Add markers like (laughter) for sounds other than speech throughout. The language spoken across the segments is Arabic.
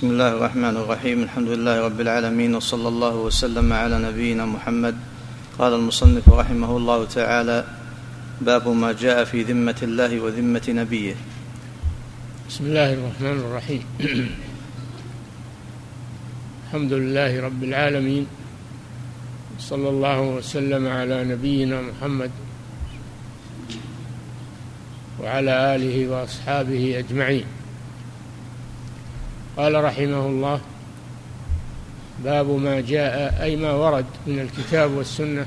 بسم الله الرحمن الرحيم الحمد لله رب العالمين وصلى الله وسلم على نبينا محمد قال المصنف رحمه الله تعالى باب ما جاء في ذمه الله وذمه نبيه بسم الله الرحمن الرحيم الحمد لله رب العالمين صلى الله وسلم على نبينا محمد وعلى اله واصحابه اجمعين قال رحمه الله باب ما جاء أي ما ورد من الكتاب والسنة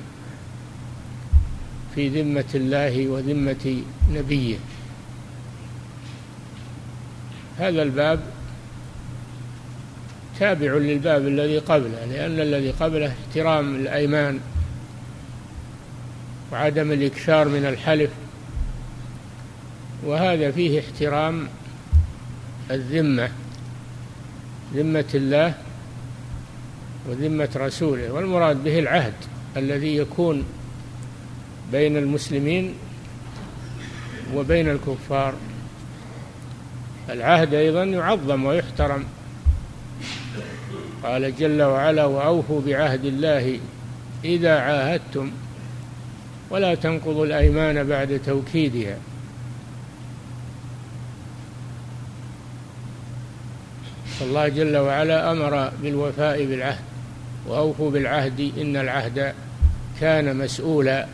في ذمة الله وذمة نبيه. هذا الباب تابع للباب الذي قبله لأن الذي قبله احترام الأيمان وعدم الإكثار من الحلف وهذا فيه احترام الذمة. ذمة الله وذمة رسوله والمراد به العهد الذي يكون بين المسلمين وبين الكفار. العهد أيضا يعظم ويحترم. قال جل وعلا وأوفوا بعهد الله إذا عاهدتم ولا تنقضوا الأيمان بعد توكيدها الله جل وعلا أمر بالوفاء بالعهد وأوفوا بالعهد إن العهد كان مسؤولا.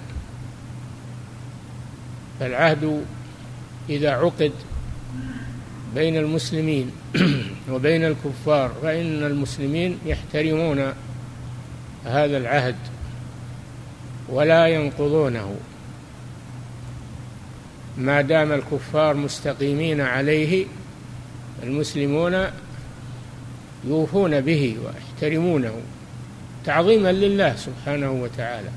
فالعهد إذا عقد بين المسلمين (clears throat) وبين الكفار فإن المسلمين يحترمون هذا العهد ولا ينقضونه. ما دام الكفار مستقيمين عليه المسلمون يوفون به ويحترمونه تعظيما لله سبحانه وتعالى.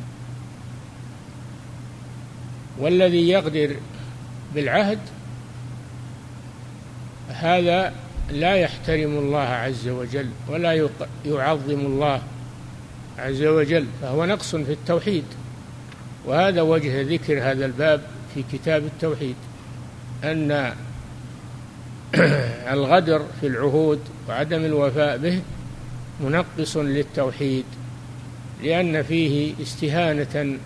والذي يقدر بالعهد هذا لا يحترم الله عز وجل ولا يعظم الله عز وجل فهو نقص في التوحيد. وهذا وجه ذكر هذا الباب في كتاب التوحيد أن (clears throat) الغدر في العهود وعدم الوفاء به منقص للتوحيد لأن فيه استهانة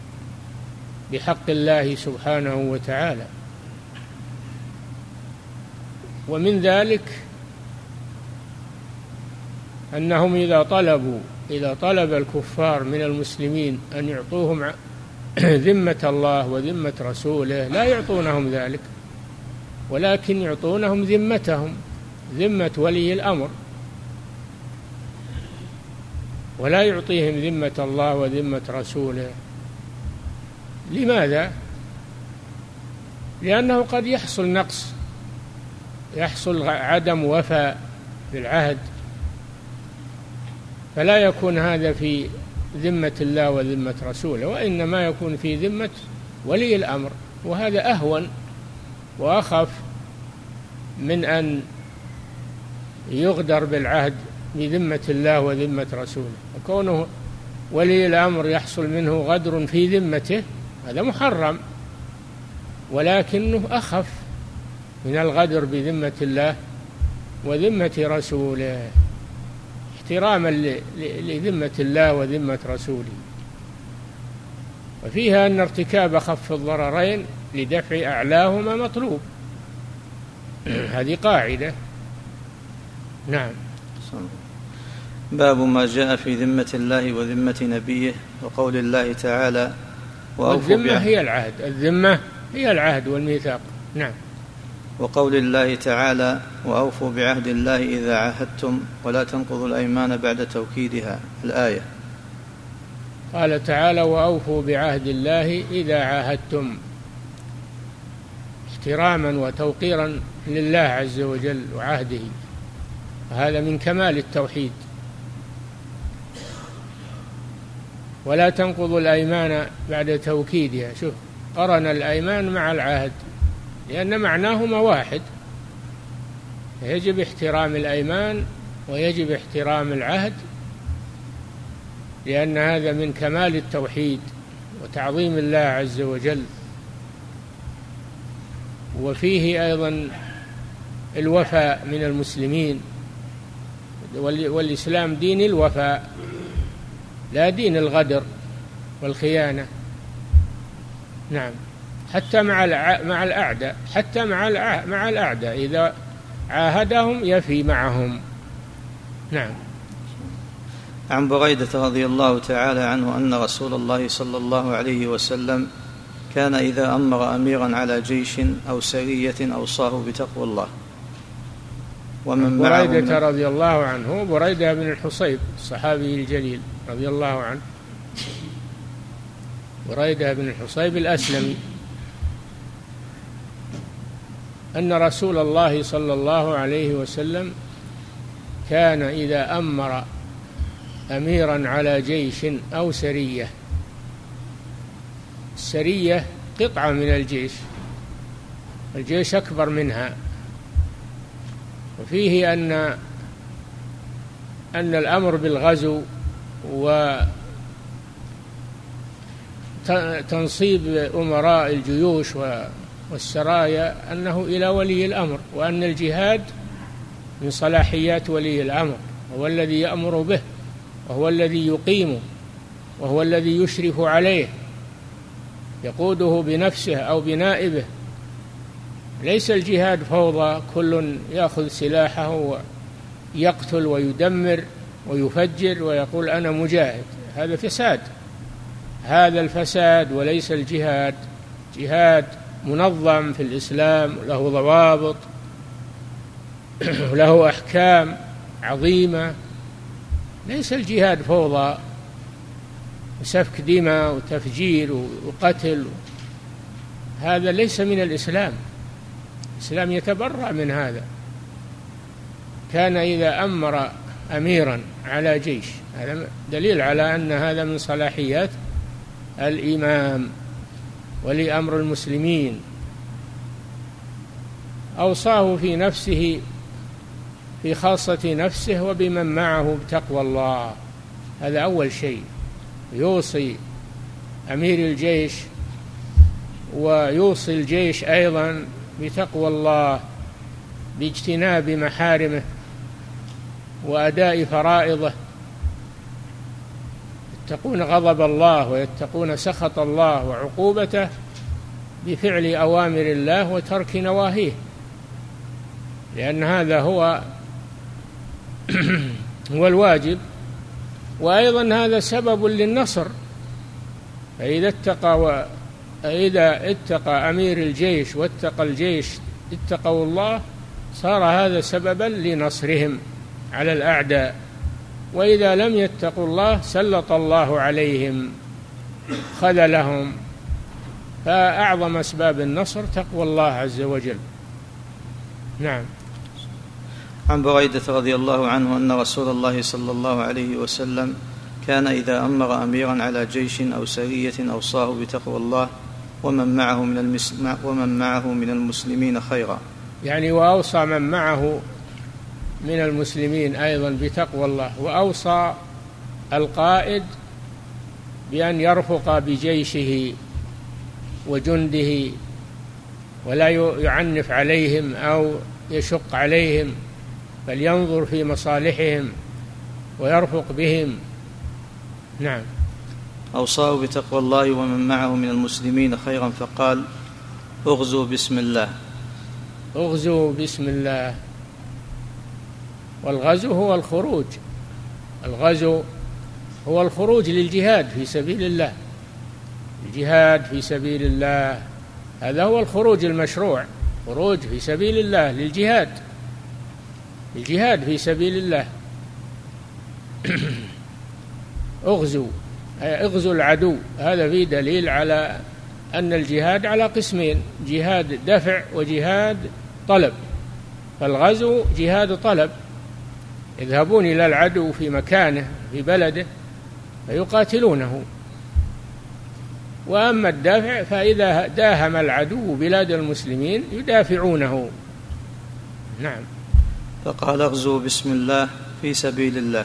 بحق الله سبحانه وتعالى. ومن ذلك أنهم إذا طلبوا إذا طلب الكفار من المسلمين أن يعطوهم (clears throat) ذمة الله وذمة رسوله لا يعطونهم ذلك. ولكن يعطونهم ذمتهم ذمة ولي الأمر. ولا يعطيهم ذمة الله وذمة رسوله. لماذا؟ لأنه قد يحصل نقص يحصل عدم وفاء بالعهد فلا يكون هذا في ذمة الله وذمة رسوله وإنما يكون في ذمة ولي الأمر. وهذا أهون وأخف من أن يغدر بالعهد بذمة الله وذمة رسوله. وكونه ولي الأمر يحصل منه غدر في ذمته هذا محرم ولكنه أخف من الغدر بذمة الله وذمة رسوله احتراما لذمة الله وذمة رسوله. وفيها أن ارتكاب خف الضررين لدفع أعلاهما مطلوب. هذه قاعدة. نعم. باب ما جاء في ذمة الله وذمة نبيه وقول الله تعالى والذمة هي العهد. الذمة هي العهد والميثاق. نعم. وقول الله تعالى وأوفوا بعهد الله إذا عاهدتم ولا تنقضوا الأيمان بعد توكيدها. الآية. قال تعالى وأوفوا بعهد الله إذا عاهدتم. احتراما وتوقيرا لله عز وجل وعهده. هذا من كمال التوحيد. ولا تنقضوا الأيمان بعد توكيدها. شوف قرن الأيمان مع العهد لأن معناهما واحد. يجب احترام الأيمان ويجب احترام العهد لأن هذا من كمال التوحيد وتعظيم الله عز وجل. وفيه أيضا الوفاء من المسلمين. والإسلام دين الوفاء لا دين الغدر والخيانة. نعم. حتى مع مع الأعداء حتى مع مع الأعداء إذا عاهدهم يفي معهم. نعم. عن بريدة رضي الله تعالى عنه أن رسول الله صلى الله عليه وسلم كان إذا أمر أميرا على جيش أو سرية أوصاه بتقوى الله. ومن بريدة رضي الله عنه بريدة بن الحصيب الصحابي الجليل رضي الله عنه. بريدة بن الحصيب الأسلمي. أن رسول الله صلى الله عليه وسلم كان إذا أمر أميرا على جيش أو سرية السرية قطعة من الجيش. الجيش أكبر منها. وفيه أن أن الأمر بالغزو وتنصيب أمراء الجيوش والسرايا أنه إلى ولي الأمر وأن الجهاد من صلاحيات ولي الأمر. هو الذي يأمر به وهو الذي يقيمه وهو الذي يشرف عليه. يقوده بنفسه أو بنائبه. ليس الجهاد فوضى كل يأخذ سلاحه ويقتل ويدمر ويفجر ويقول أنا مجاهد. هذا فساد. هذا الفساد وليس الجهاد. جهاد منظم في الإسلام له ضوابط (clears throat) له أحكام عظيمة. ليس الجهاد فوضى. وسفك دماء وتفجير وقتل هذا ليس من الإسلام. الإسلام يتبرأ من هذا. كان إذا أمر أميرا على جيش هذا دليل على أن هذا من صلاحيات الإمام ولي أمر المسلمين. أوصاه في نفسه في خاصة نفسه وبمن معه بتقوى الله. هذا أول شيء. يوصي أمير الجيش ويوصي الجيش أيضا بتقوى الله باجتناب محارمه وأداء فرائضه. يتقون غضب الله ويتقون سخط الله وعقوبته بفعل أوامر الله وترك نواهيه لأن هذا هو (clears throat) هو الواجب. وأيضا هذا سبب للنصر. فإذا اتقى إذا اتقى أمير الجيش واتقى الجيش اتقوا الله صار هذا سببا لنصرهم على الأعداء. وإذا لم يتقوا الله سلط الله عليهم خذلهم. فأعظم أسباب النصر تقوى الله عز وجل. نعم. عن بريدة رضي الله عنه أن رسول الله صلى الله عليه وسلم كان إذا أمر أميرا على جيش أو سرية أوصاه بتقوى الله ومن معه من ومن معه من المسلمين خيرا. يعني وأوصى من معه من المسلمين أيضا بتقوى الله وأوصى القائد بأن يرفق بجيشه وجنده ولا يعنف عليهم أو يشق عليهم. بل ينظر في مصالحهم ويرفق بهم. نعم. أوصاه بتقوى الله ومن معه من المسلمين خيرا فقال اغزوا بسم الله. اغزوا بسم الله. والغزو هو الخروج. الغزو هو الخروج للجهاد في سبيل الله. الجهاد في سبيل الله. هذا هو الخروج المشروع. خروج في سبيل الله للجهاد. الجهاد في سبيل الله. (coughs) اغزوا اغزوا العدو. هذا فيه دليل على أن الجهاد على قسمين جهاد دفع وجهاد طلب. فالغزو جهاد طلب. يذهبون إلى العدو في مكانه في بلده فيقاتلونه. وأما الدافع فإذا داهم العدو بلاد المسلمين يدافعونه. نعم. فقال اغزوا بسم الله في سبيل الله.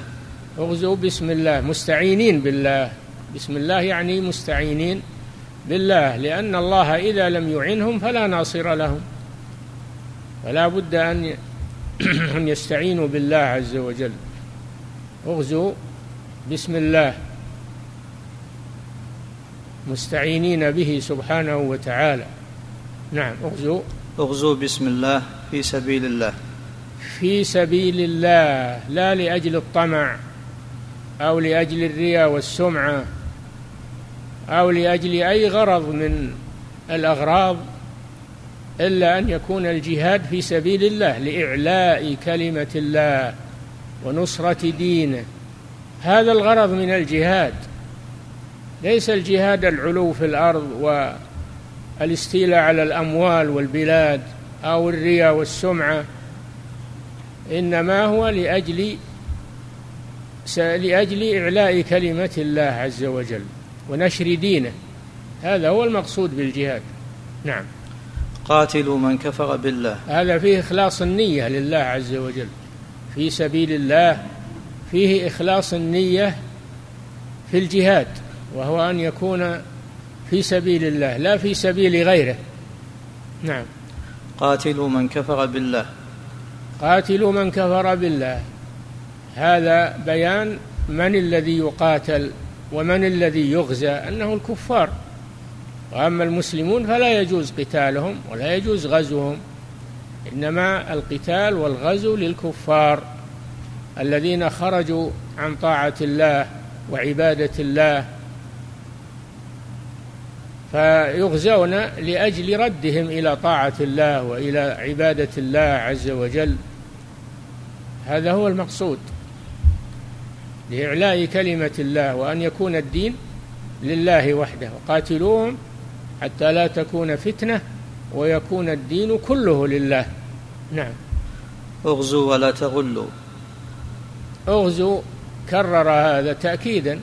اغزوا بسم الله. مستعينين بالله. بسم الله يعني مستعينين بالله. لأن الله إذا لم يعنهم فلا ناصر لهم. فلا بد أن (clears throat) أن يستعينوا بالله عز وجل. اغزوا بسم الله. مستعينين به سبحانه وتعالى. نعم اغزوا اغزوا بسم الله في سبيل الله. في سبيل الله لا لأجل الطمع أو لأجل الرياء والسمعة أو لأجل أي غرض من الأغراض إلا أن يكون الجهاد في سبيل الله لإعلاء كلمة الله ونصرة دينه. هذا الغرض من الجهاد. ليس الجهاد العلو في الأرض والاستيلاء على الأموال والبلاد أو الرياء والسمعة. إنما هو لأجل لأجل إعلاء كلمة الله عز وجل ونشر دينه. هذا هو المقصود بالجهاد. نعم. قاتلوا من كفر بالله. هذا فيه إخلاص النية لله عز وجل. في سبيل الله فيه إخلاص النية في الجهاد وهو أن يكون في سبيل الله لا في سبيل غيره. نعم. قاتلوا من كفر بالله. قاتلوا من كفر بالله. هذا بيان من الذي يقاتل ومن الذي يغزى أنه الكفار. وأما المسلمون فلا يجوز قتالهم ولا يجوز غزوهم إنما القتال والغزو للكفار الذين خرجوا عن طاعة الله وعبادة الله فيغزون لأجل ردهم إلى طاعة الله وإلى عبادة الله عز وجل. هذا هو المقصود لإعلاء كلمة الله وأن يكون الدين لله وحده. وقاتلوهم حتى لا تكون فتنة ويكون الدين كله لله. نعم. اغزوا ولا تغلوا. اغزوا كرر هذا تأكيدا.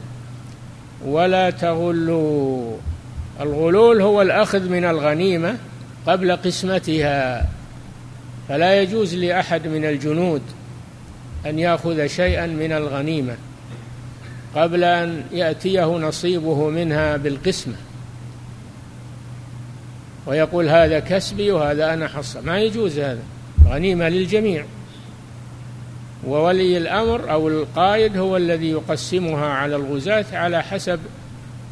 ولا تغلوا. الغلول هو الأخذ من الغنيمة قبل قسمتها. فلا يجوز لأحد من الجنود أن يأخذ شيئا من الغنيمة قبل أن يأتيه نصيبه منها بالقسمة. ويقول هذا كسبي وهذا أنا حصى ما يجوز هذا غنيمة للجميع. وولي الأمر أو القائد هو الذي يقسمها على الغزاة على حسب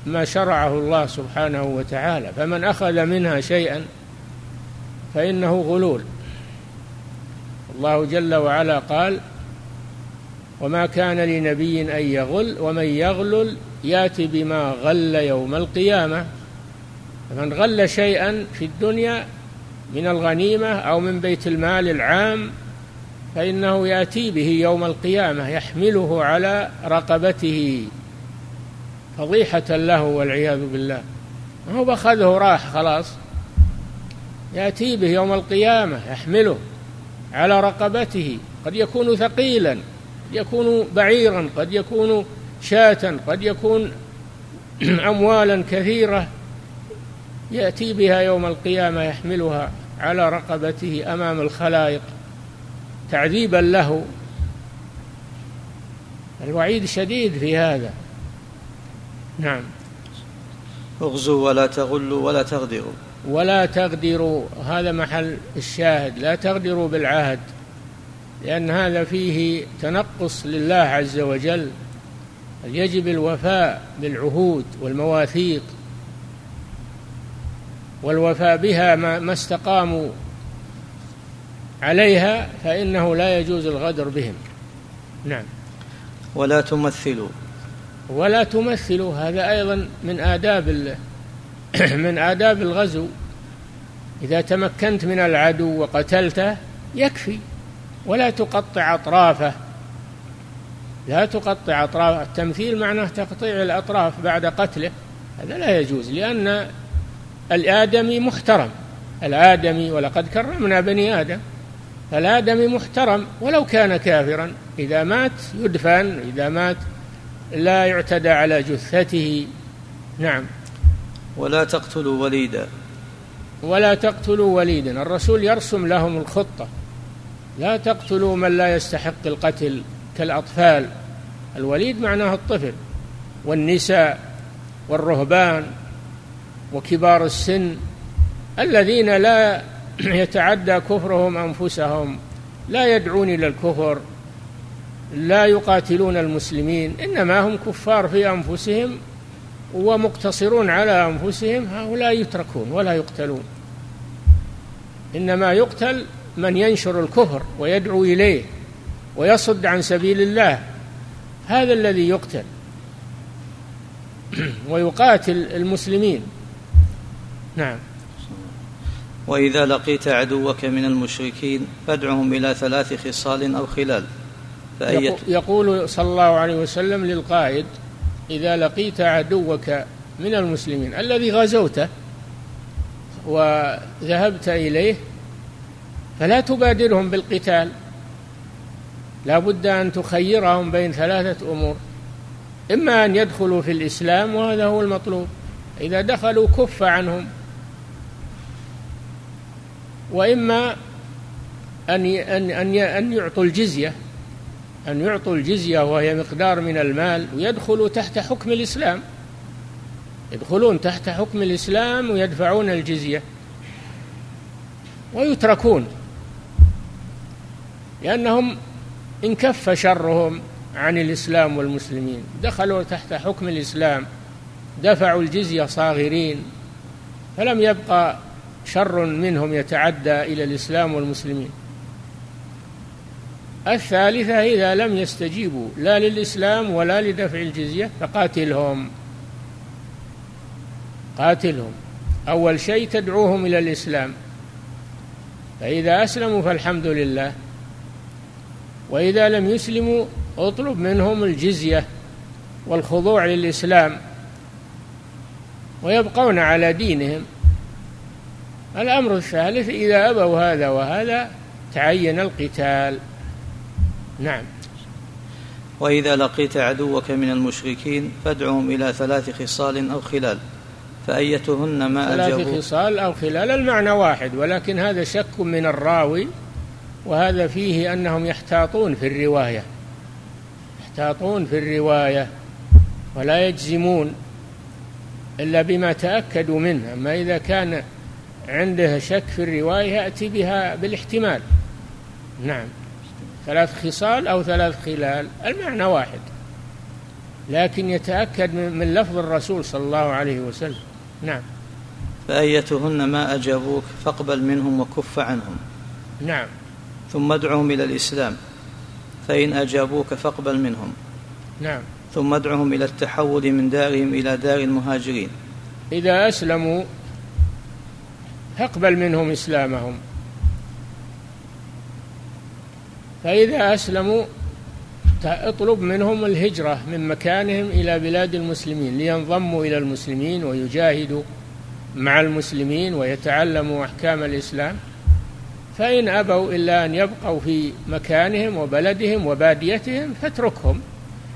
ما شرعه الله سبحانه وتعالى. فمن أخذ منها شيئا فإنه غلول. الله جل وعلا قال وما كان لنبي أن يغل ومن يغلل يأتي بما غل يوم القيامة. فمن غل شيئا في الدنيا من الغنيمة أو من بيت المال العام فإنه يأتي به يوم القيامة يحمله على رقبته فضيحة له والعياذ بالله. ما هو بأخذه راح خلاص. يأتي به يوم القيامة يحمله على رقبته قد يكون ثقيلا. يكون بعيرا قد يكون شاة قد يكون (clears throat) أموالا كثيرة. يأتي بها يوم القيامة يحملها على رقبته أمام الخلائق تعذيبا له. الوعيد شديد في هذا. نعم. اغزوا ولا تغلوا ولا تغدروا. ولا تغدروا. هذا محل الشاهد. لا تغدروا بالعهد. لأن هذا فيه تنقص لله عز وجل. يجب الوفاء بالعهود والمواثيق؟ والوفاء بها ما استقاموا عليها فإنه لا يجوز الغدر بهم. نعم. ولا تمثلوا. ولا تمثلوا. هذا أيضا من آداب (clears throat) من آداب الغزو. إذا تمكنت من العدو وقتلته يكفي. ولا تقطع أطرافه. لا تقطع أطراف التمثيل معناه تقطيع الأطراف بعد قتله. هذا لا يجوز لأن الآدمي محترم. الآدمي ولقد كرمنا بني آدم. الآدمي محترم ولو كان كافرا. إذا مات يدفن إذا مات لا يعتدى على جثته. نعم. ولا تقتلوا وليدا. ولا تقتلوا وليدا. الرسول يرسم لهم الخطة. لا تقتلوا من لا يستحق القتل كالأطفال. الوليد معناه الطفل والنساء والرهبان وكبار السن الذين لا (clears throat) يتعدى كفرهم أنفسهم لا يدعون إلى الكفر لا يقاتلون المسلمين إنما هم كفار في أنفسهم ومقتصرون على أنفسهم هؤلاء يتركون ولا يقتلون. إنما يقتل من ينشر الكفر ويدعو إليه ويصد عن سبيل الله هذا الذي يقتل (clears throat) ويقاتل المسلمين. نعم. وإذا لقيت عدوك من المشركين فادعهم إلى ثلاث خصال أو خلال. فأية؟ يقول صلى الله عليه وسلم للقائد إذا لقيت عدوك من المسلمين الذي غزوته وذهبت إليه فلا تبادرهم بالقتال. لا بد أن تخيرهم بين ثلاثة أمور. إما أن يدخلوا في الإسلام وهذا هو المطلوب. إذا دخلوا كف عنهم. وإما أن أن أن يعطوا الجزية. أن يعطوا الجزية وهي مقدار من المال ويدخلوا تحت حكم الإسلام. يدخلون تحت حكم الإسلام ويدفعون الجزية. ويتركون. لأنهم انكف شرهم عن الإسلام والمسلمين دخلوا تحت حكم الإسلام دفعوا الجزية صاغرين فلم يبقى شر منهم يتعدى إلى الإسلام والمسلمين. الثالثة إذا لم يستجيبوا لا للإسلام ولا لدفع الجزية فقاتلهم. قاتلهم. أول شيء تدعوهم إلى الإسلام. فإذا أسلموا فالحمد لله. وإذا لم يسلموا اطلب منهم الجزية والخضوع للإسلام ويبقون على دينهم. الأمر الثالث إذا أبوا هذا وهذا تعين القتال. نعم. وإذا لقيت عدوك من المشركين فادعهم إلى ثلاث خصال أو خلال فأيتهن ما أجابوا؟ ثلاث خصال أو خلال المعنى واحد ولكن هذا شك من الراوي وهذا فيه أنهم يحتاطون في الرواية يحتاطون في الرواية ولا يجزمون إلا بما تأكدوا منه. أما إذا كان عنده شك في الرواية يأتي بها بالاحتمال. نعم. ثلاث خصال أو ثلاث خلال المعنى واحد. لكن يتأكد من لفظ الرسول صلى الله عليه وسلم. نعم. فأيتهن ما أجابوك فاقبل منهم وكف عنهم. نعم. ثم ادعهم إلى الإسلام فإن أجابوك فاقبل منهم. نعم. ثم ادعهم إلى التحول من دارهم إلى دار المهاجرين. إذا أسلموا فاقبل منهم إسلامهم. فإذا أسلموا اطلب منهم الهجرة من مكانهم إلى بلاد المسلمين لينضموا إلى المسلمين ويجاهدوا مع المسلمين ويتعلموا أحكام الإسلام. فإن أبوا إلا أن يبقوا في مكانهم وبلدهم وباديتهم فاتركهم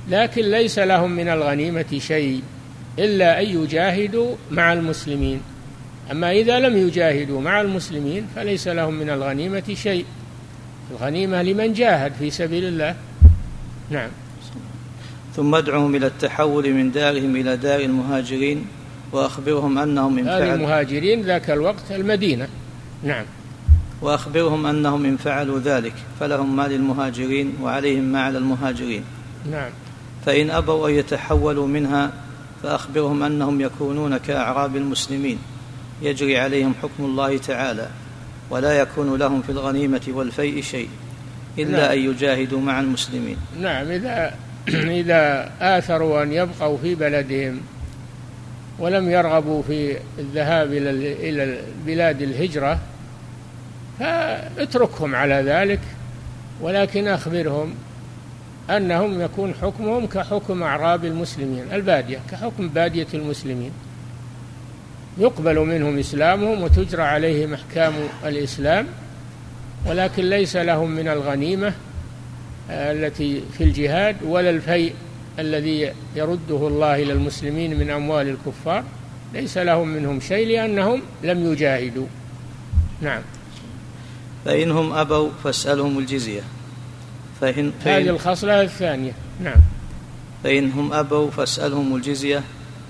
لكن ليس لهم من الغنيمة شيء إلا أن يجاهدوا مع المسلمين. أما إذا لم يجاهدوا مع المسلمين فليس لهم من الغنيمة شيء. الغنيمة لمن جاهد في سبيل الله. نعم. ثم ادعهم إلى التحول من دارهم إلى دار المهاجرين وأخبرهم أنهم إن فعلوا المهاجرين ذاك الوقت المدينة. نعم. وأخبرهم أنهم إن فعلوا ذلك فلهم ما للمهاجرين وعليهم ما على المهاجرين. نعم. فإن أبوا أن يتحولوا منها فأخبرهم أنهم يكونون كأعراب المسلمين. يجري عليهم حكم الله تعالى ولا يكون لهم في الغنيمة والفيء شيء إلا نعم. أن يجاهدوا مع المسلمين. نعم. إذا (clears throat) إذا آثروا أن يبقوا في بلدهم ولم يرغبوا في الذهاب إلى إلى بلاد الهجرة فاتركهم على ذلك ولكن أخبرهم أنهم يكون حكمهم كحكم أعراب المسلمين البادية كحكم بادية المسلمين. يقبل منهم إسلامهم وتجرى عليهم أحكام الإسلام ولكن ليس لهم من الغنيمة آه، التي في الجهاد ولا الفيء الذي يرده الله إلى المسلمين من أموال الكفار. ليس لهم منهم شيء لأنهم لم يجاهدوا. نعم. فإنهم أبوا فاسألهم الجزية. فإن, فإن هذه الخصلة الثانية. نعم. فإنهم أبوا فاسألهم الجزية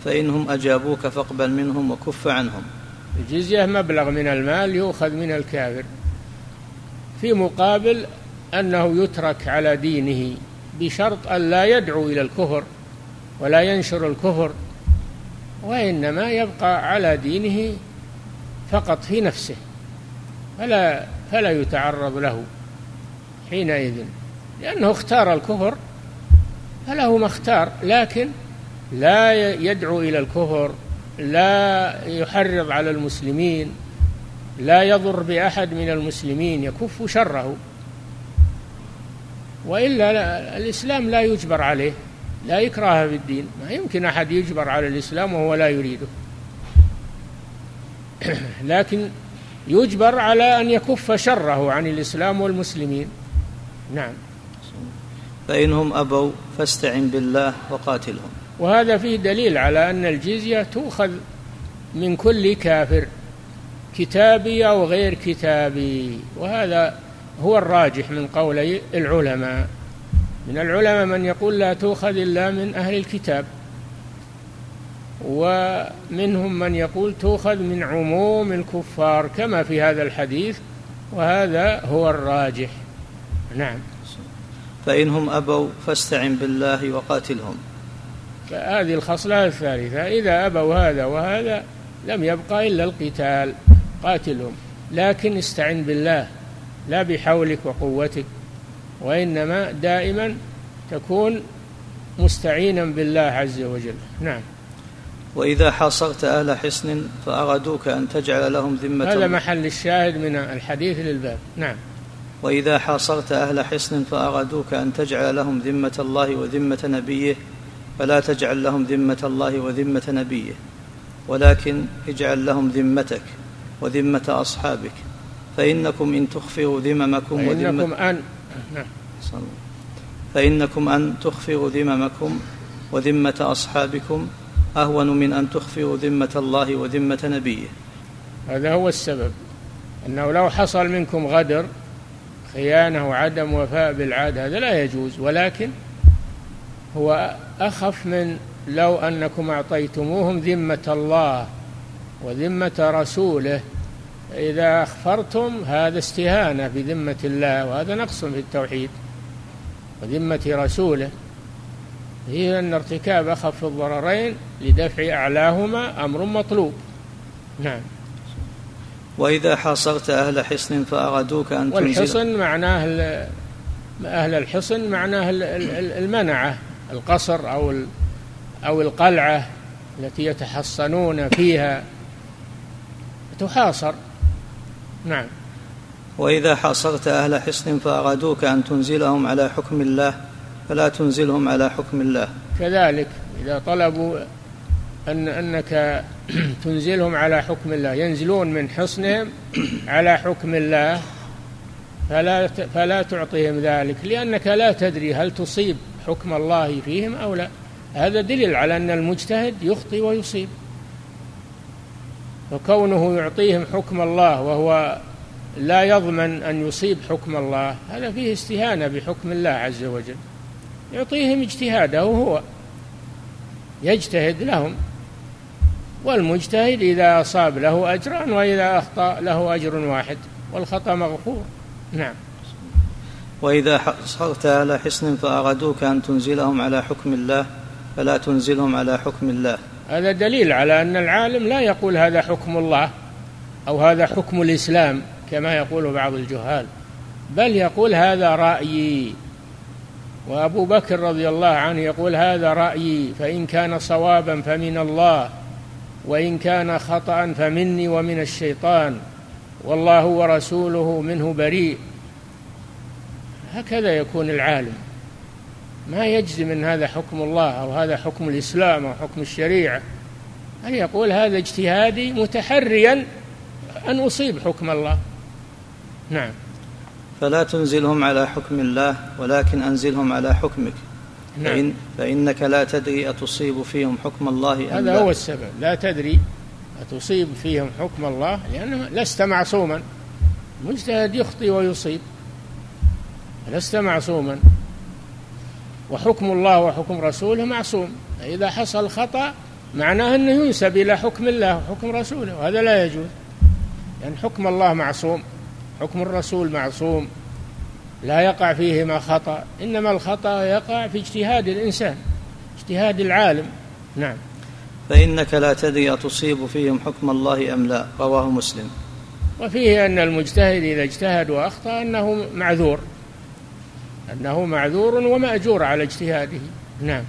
فإنهم أجابوك فاقبل منهم وكف عنهم. الجزية مبلغ من المال يؤخذ من الكافر في مقابل أنه يترك على دينه بشرط أن لا يدعو إلى الكفر ولا ينشر الكفر وإنما يبقى على دينه فقط في نفسه. فلا فلا يتعرض له حينئذ لأنه اختار الكفر فله ما اختار لكن لا يدعو إلى الكفر لا يحرض على المسلمين لا يضر بأحد من المسلمين يكف شره. وإلا لا الإسلام لا يجبر عليه لا يكره في الدين ما يمكن أحد يجبر على الإسلام وهو لا يريده. (clears throat) لكن يجبر على أن يكف شره عن الإسلام والمسلمين. نعم. فإنهم أبوا فاستعن بالله وقاتلهم. وهذا فيه دليل على أن الجزية تؤخذ من كل كافر كتابي أو غير كتابي. وهذا هو الراجح من قولي العلماء. من العلماء من يقول لا تؤخذ إلا من أهل الكتاب. ومنهم من يقول تؤخذ من عموم الكفار كما في هذا الحديث وهذا هو الراجح. نعم. فإنهم أبوا فاستعن بالله وقاتلهم. فهذه الخصلة الثالثة إذا أبوا هذا وهذا لم يبقى إلا القتال قاتلهم. لكن استعن بالله لا بحولك وقوتك وإنما دائما تكون مستعينا بالله عز وجل. نعم. وإذا حاصرت أهل حصن فأرادوك أن تجعل لهم ذمة هذا محل الشاهد من الحديث للباب. نعم. وإذا حاصرت أهل حصن فأرادوك أن تجعل لهم ذمة الله وذمة نبيه. فلا تجعل لهم ذمة الله وذمة نبيه ولكن اجعل لهم ذمتك وذمة أصحابك. فإنكم إن تخفروا ذممكم فإنكم أن نعم. فإنكم أن تخفروا ذممكم وذمة أصحابكم أهون من أن تخفروا ذمة الله وذمة نبيه. هذا هو السبب أنه لو حصل منكم غدر خيانة وعدم وفاء بالعهد هذا لا يجوز. ولكن هو أخف من لو أنكم أعطيتموهم ذمة الله وذمة رسوله. إذا أخفرتم هذا استهانة بذمة الله وهذا نقص في التوحيد وذمة رسوله. هي أن ارتكاب أخف الضررين لدفع أعلاهما أمر مطلوب. نعم. وإذا حاصرت أهل حصن فأرادوك أن والحصن معناه أهل الحصن معناه المنعة القصر أو أو القلعة التي يتحصنون فيها. تحاصر. نعم. وإذا حاصرت أهل حصن فأرادوك أن تنزلهم على حكم الله فلا تنزلهم على حكم الله. كذلك إذا طلبوا أن أنك (clears throat) تنزلهم على حكم الله ينزلون من حصنهم على حكم الله فلا فلا تعطيهم ذلك لأنك لا تدري هل تصيب حكم الله فيهم أو لا. هذا دليل على أن المجتهد يخطي ويصيب. وكونه يعطيهم حكم الله وهو لا يضمن أن يصيب حكم الله هذا فيه استهانة بحكم الله عز وجل. يعطيهم اجتهاده هو يجتهد لهم. والمجتهد إذا أصاب له أجران وإذا أخطأ له أجر واحد والخطأ مغفور. نعم. وإذا صرت أهل حصن فأرادوك أن تنزلهم على حكم الله فلا تنزلهم على حكم الله. هذا دليل على أن العالم لا يقول هذا حكم الله أو هذا حكم الإسلام كما يقول بعض الجهال بل يقول هذا رأيي. وأبو بكر رضي الله عنه يقول هذا رأيي فإن كان صوابا فمن الله وإن كان خطأ فمني ومن الشيطان والله ورسوله منه بريء. هكذا يكون العالم. ما يجزم ان هذا حكم الله أو هذا حكم الإسلام أو حكم الشريعة. بل يقول هذا اجتهادي متحريا أن أصيب حكم الله؟ نعم. فلا تنزلهم على حكم الله ولكن أنزلهم على حكمك. نعم. فإن فإنك لا تدري أتصيب فيهم حكم الله أم هذا لا. هو السبب. لا تدري أتصيب فيهم حكم الله لأنه لست معصوما. المجتهد يخطي ويصيب لست معصوما. وحكم الله وحكم رسوله معصوم. إذا حصل خطأ معناه أنه ينسب إلى حكم الله وحكم رسوله وهذا لا يجوز. لأن يعني حكم الله معصوم. حكم الرسول معصوم لا يقع فيهما خطأ إنما الخطأ يقع في اجتهاد الإنسان اجتهاد العالم. نعم. فإنك لا تدري أتصيب فيهم حكم الله أم لا رواه مسلم. وفيه أن المجتهد إذا اجتهد وأخطأ أنه معذور أنه معذور ومأجور على اجتهاده. نعم.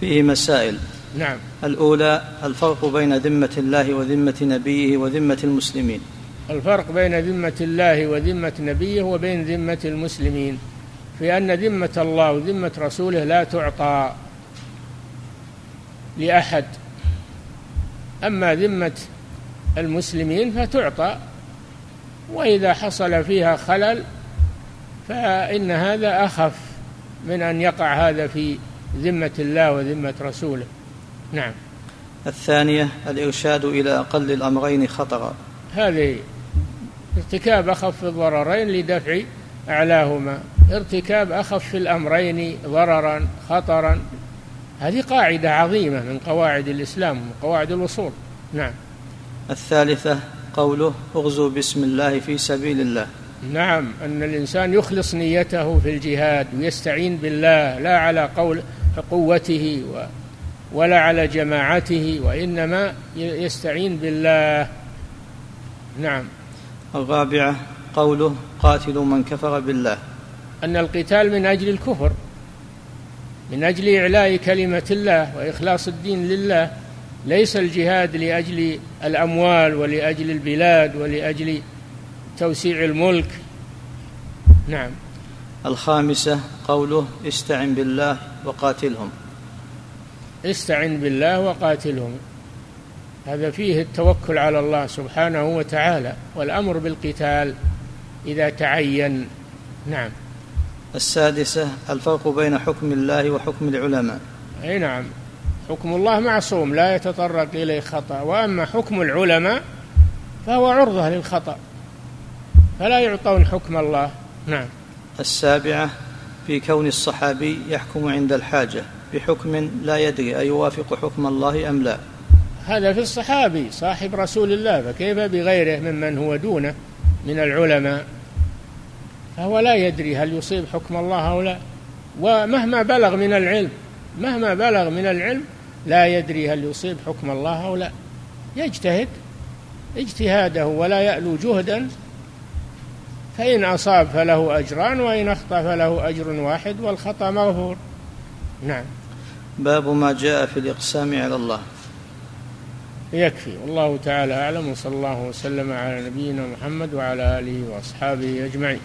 فيه مسائل. نعم. الأولى الفرق بين ذمة الله وذمة نبيه وذمة المسلمين. الفرق بين ذمة الله وذمة نبيه وبين ذمة المسلمين في أن ذمة الله وذمة رسوله لا تعطى لأحد. أما ذمة المسلمين فتعطى وإذا حصل فيها خلل فإن هذا أخف من أن يقع هذا في ذمة الله وذمة رسوله. نعم. الثانية الإرشاد إلى أقل الأمرين خطرا. هذه ارتكاب أخف الضررين لدفع أعلاهما. ارتكاب أخف الأمرين ضررا خطرا. هذه قاعدة عظيمة من قواعد الإسلام ومن قواعد الوصول نعم. الثالثة قوله اغزوا بسم الله في سبيل الله. نعم. أن الإنسان يخلص نيته في الجهاد ويستعين بالله لا على قول قوته ولا على جماعته وإنما يستعين بالله. نعم. الرابعة قوله قاتلوا من كفر بالله. أن القتال من أجل الكفر من أجل إعلاء كلمة الله وإخلاص الدين لله ليس الجهاد لأجل الأموال ولأجل البلاد ولأجل توسيع الملك. نعم. الخامسة قوله استعن بالله وقاتلهم. استعن بالله وقاتلهم. هذا فيه التوكل على الله سبحانه وتعالى والأمر بالقتال إذا تعين. نعم. السادسة الفرق بين حكم الله وحكم العلماء. أي نعم. حكم الله معصوم لا يتطرق إليه خطأ. وأما حكم العلماء فهو عرضة للخطأ. فلا يعطون حكم الله. نعم. السابعة في كون الصحابي يحكم عند الحاجة بحكم لا يدري أيوافق حكم الله أم لا. هذا في الصحابي صاحب رسول الله فكيف بغيره ممن هو دونه من العلماء؟ فهو لا يدري هل يصيب حكم الله أو لا. ومهما بلغ من العلم مهما بلغ من العلم لا يدري هل يصيب حكم الله أو لا. يجتهد اجتهاده ولا يألو جهدا فإن أصاب فله أجران وإن أخطأ فله أجر واحد والخطأ مغفور. نعم. باب ما جاء في الإقسام على الله. يكفي. والله تعالى أعلم وصلى الله وسلم على نبينا محمد وعلى آله وأصحابه أجمعين.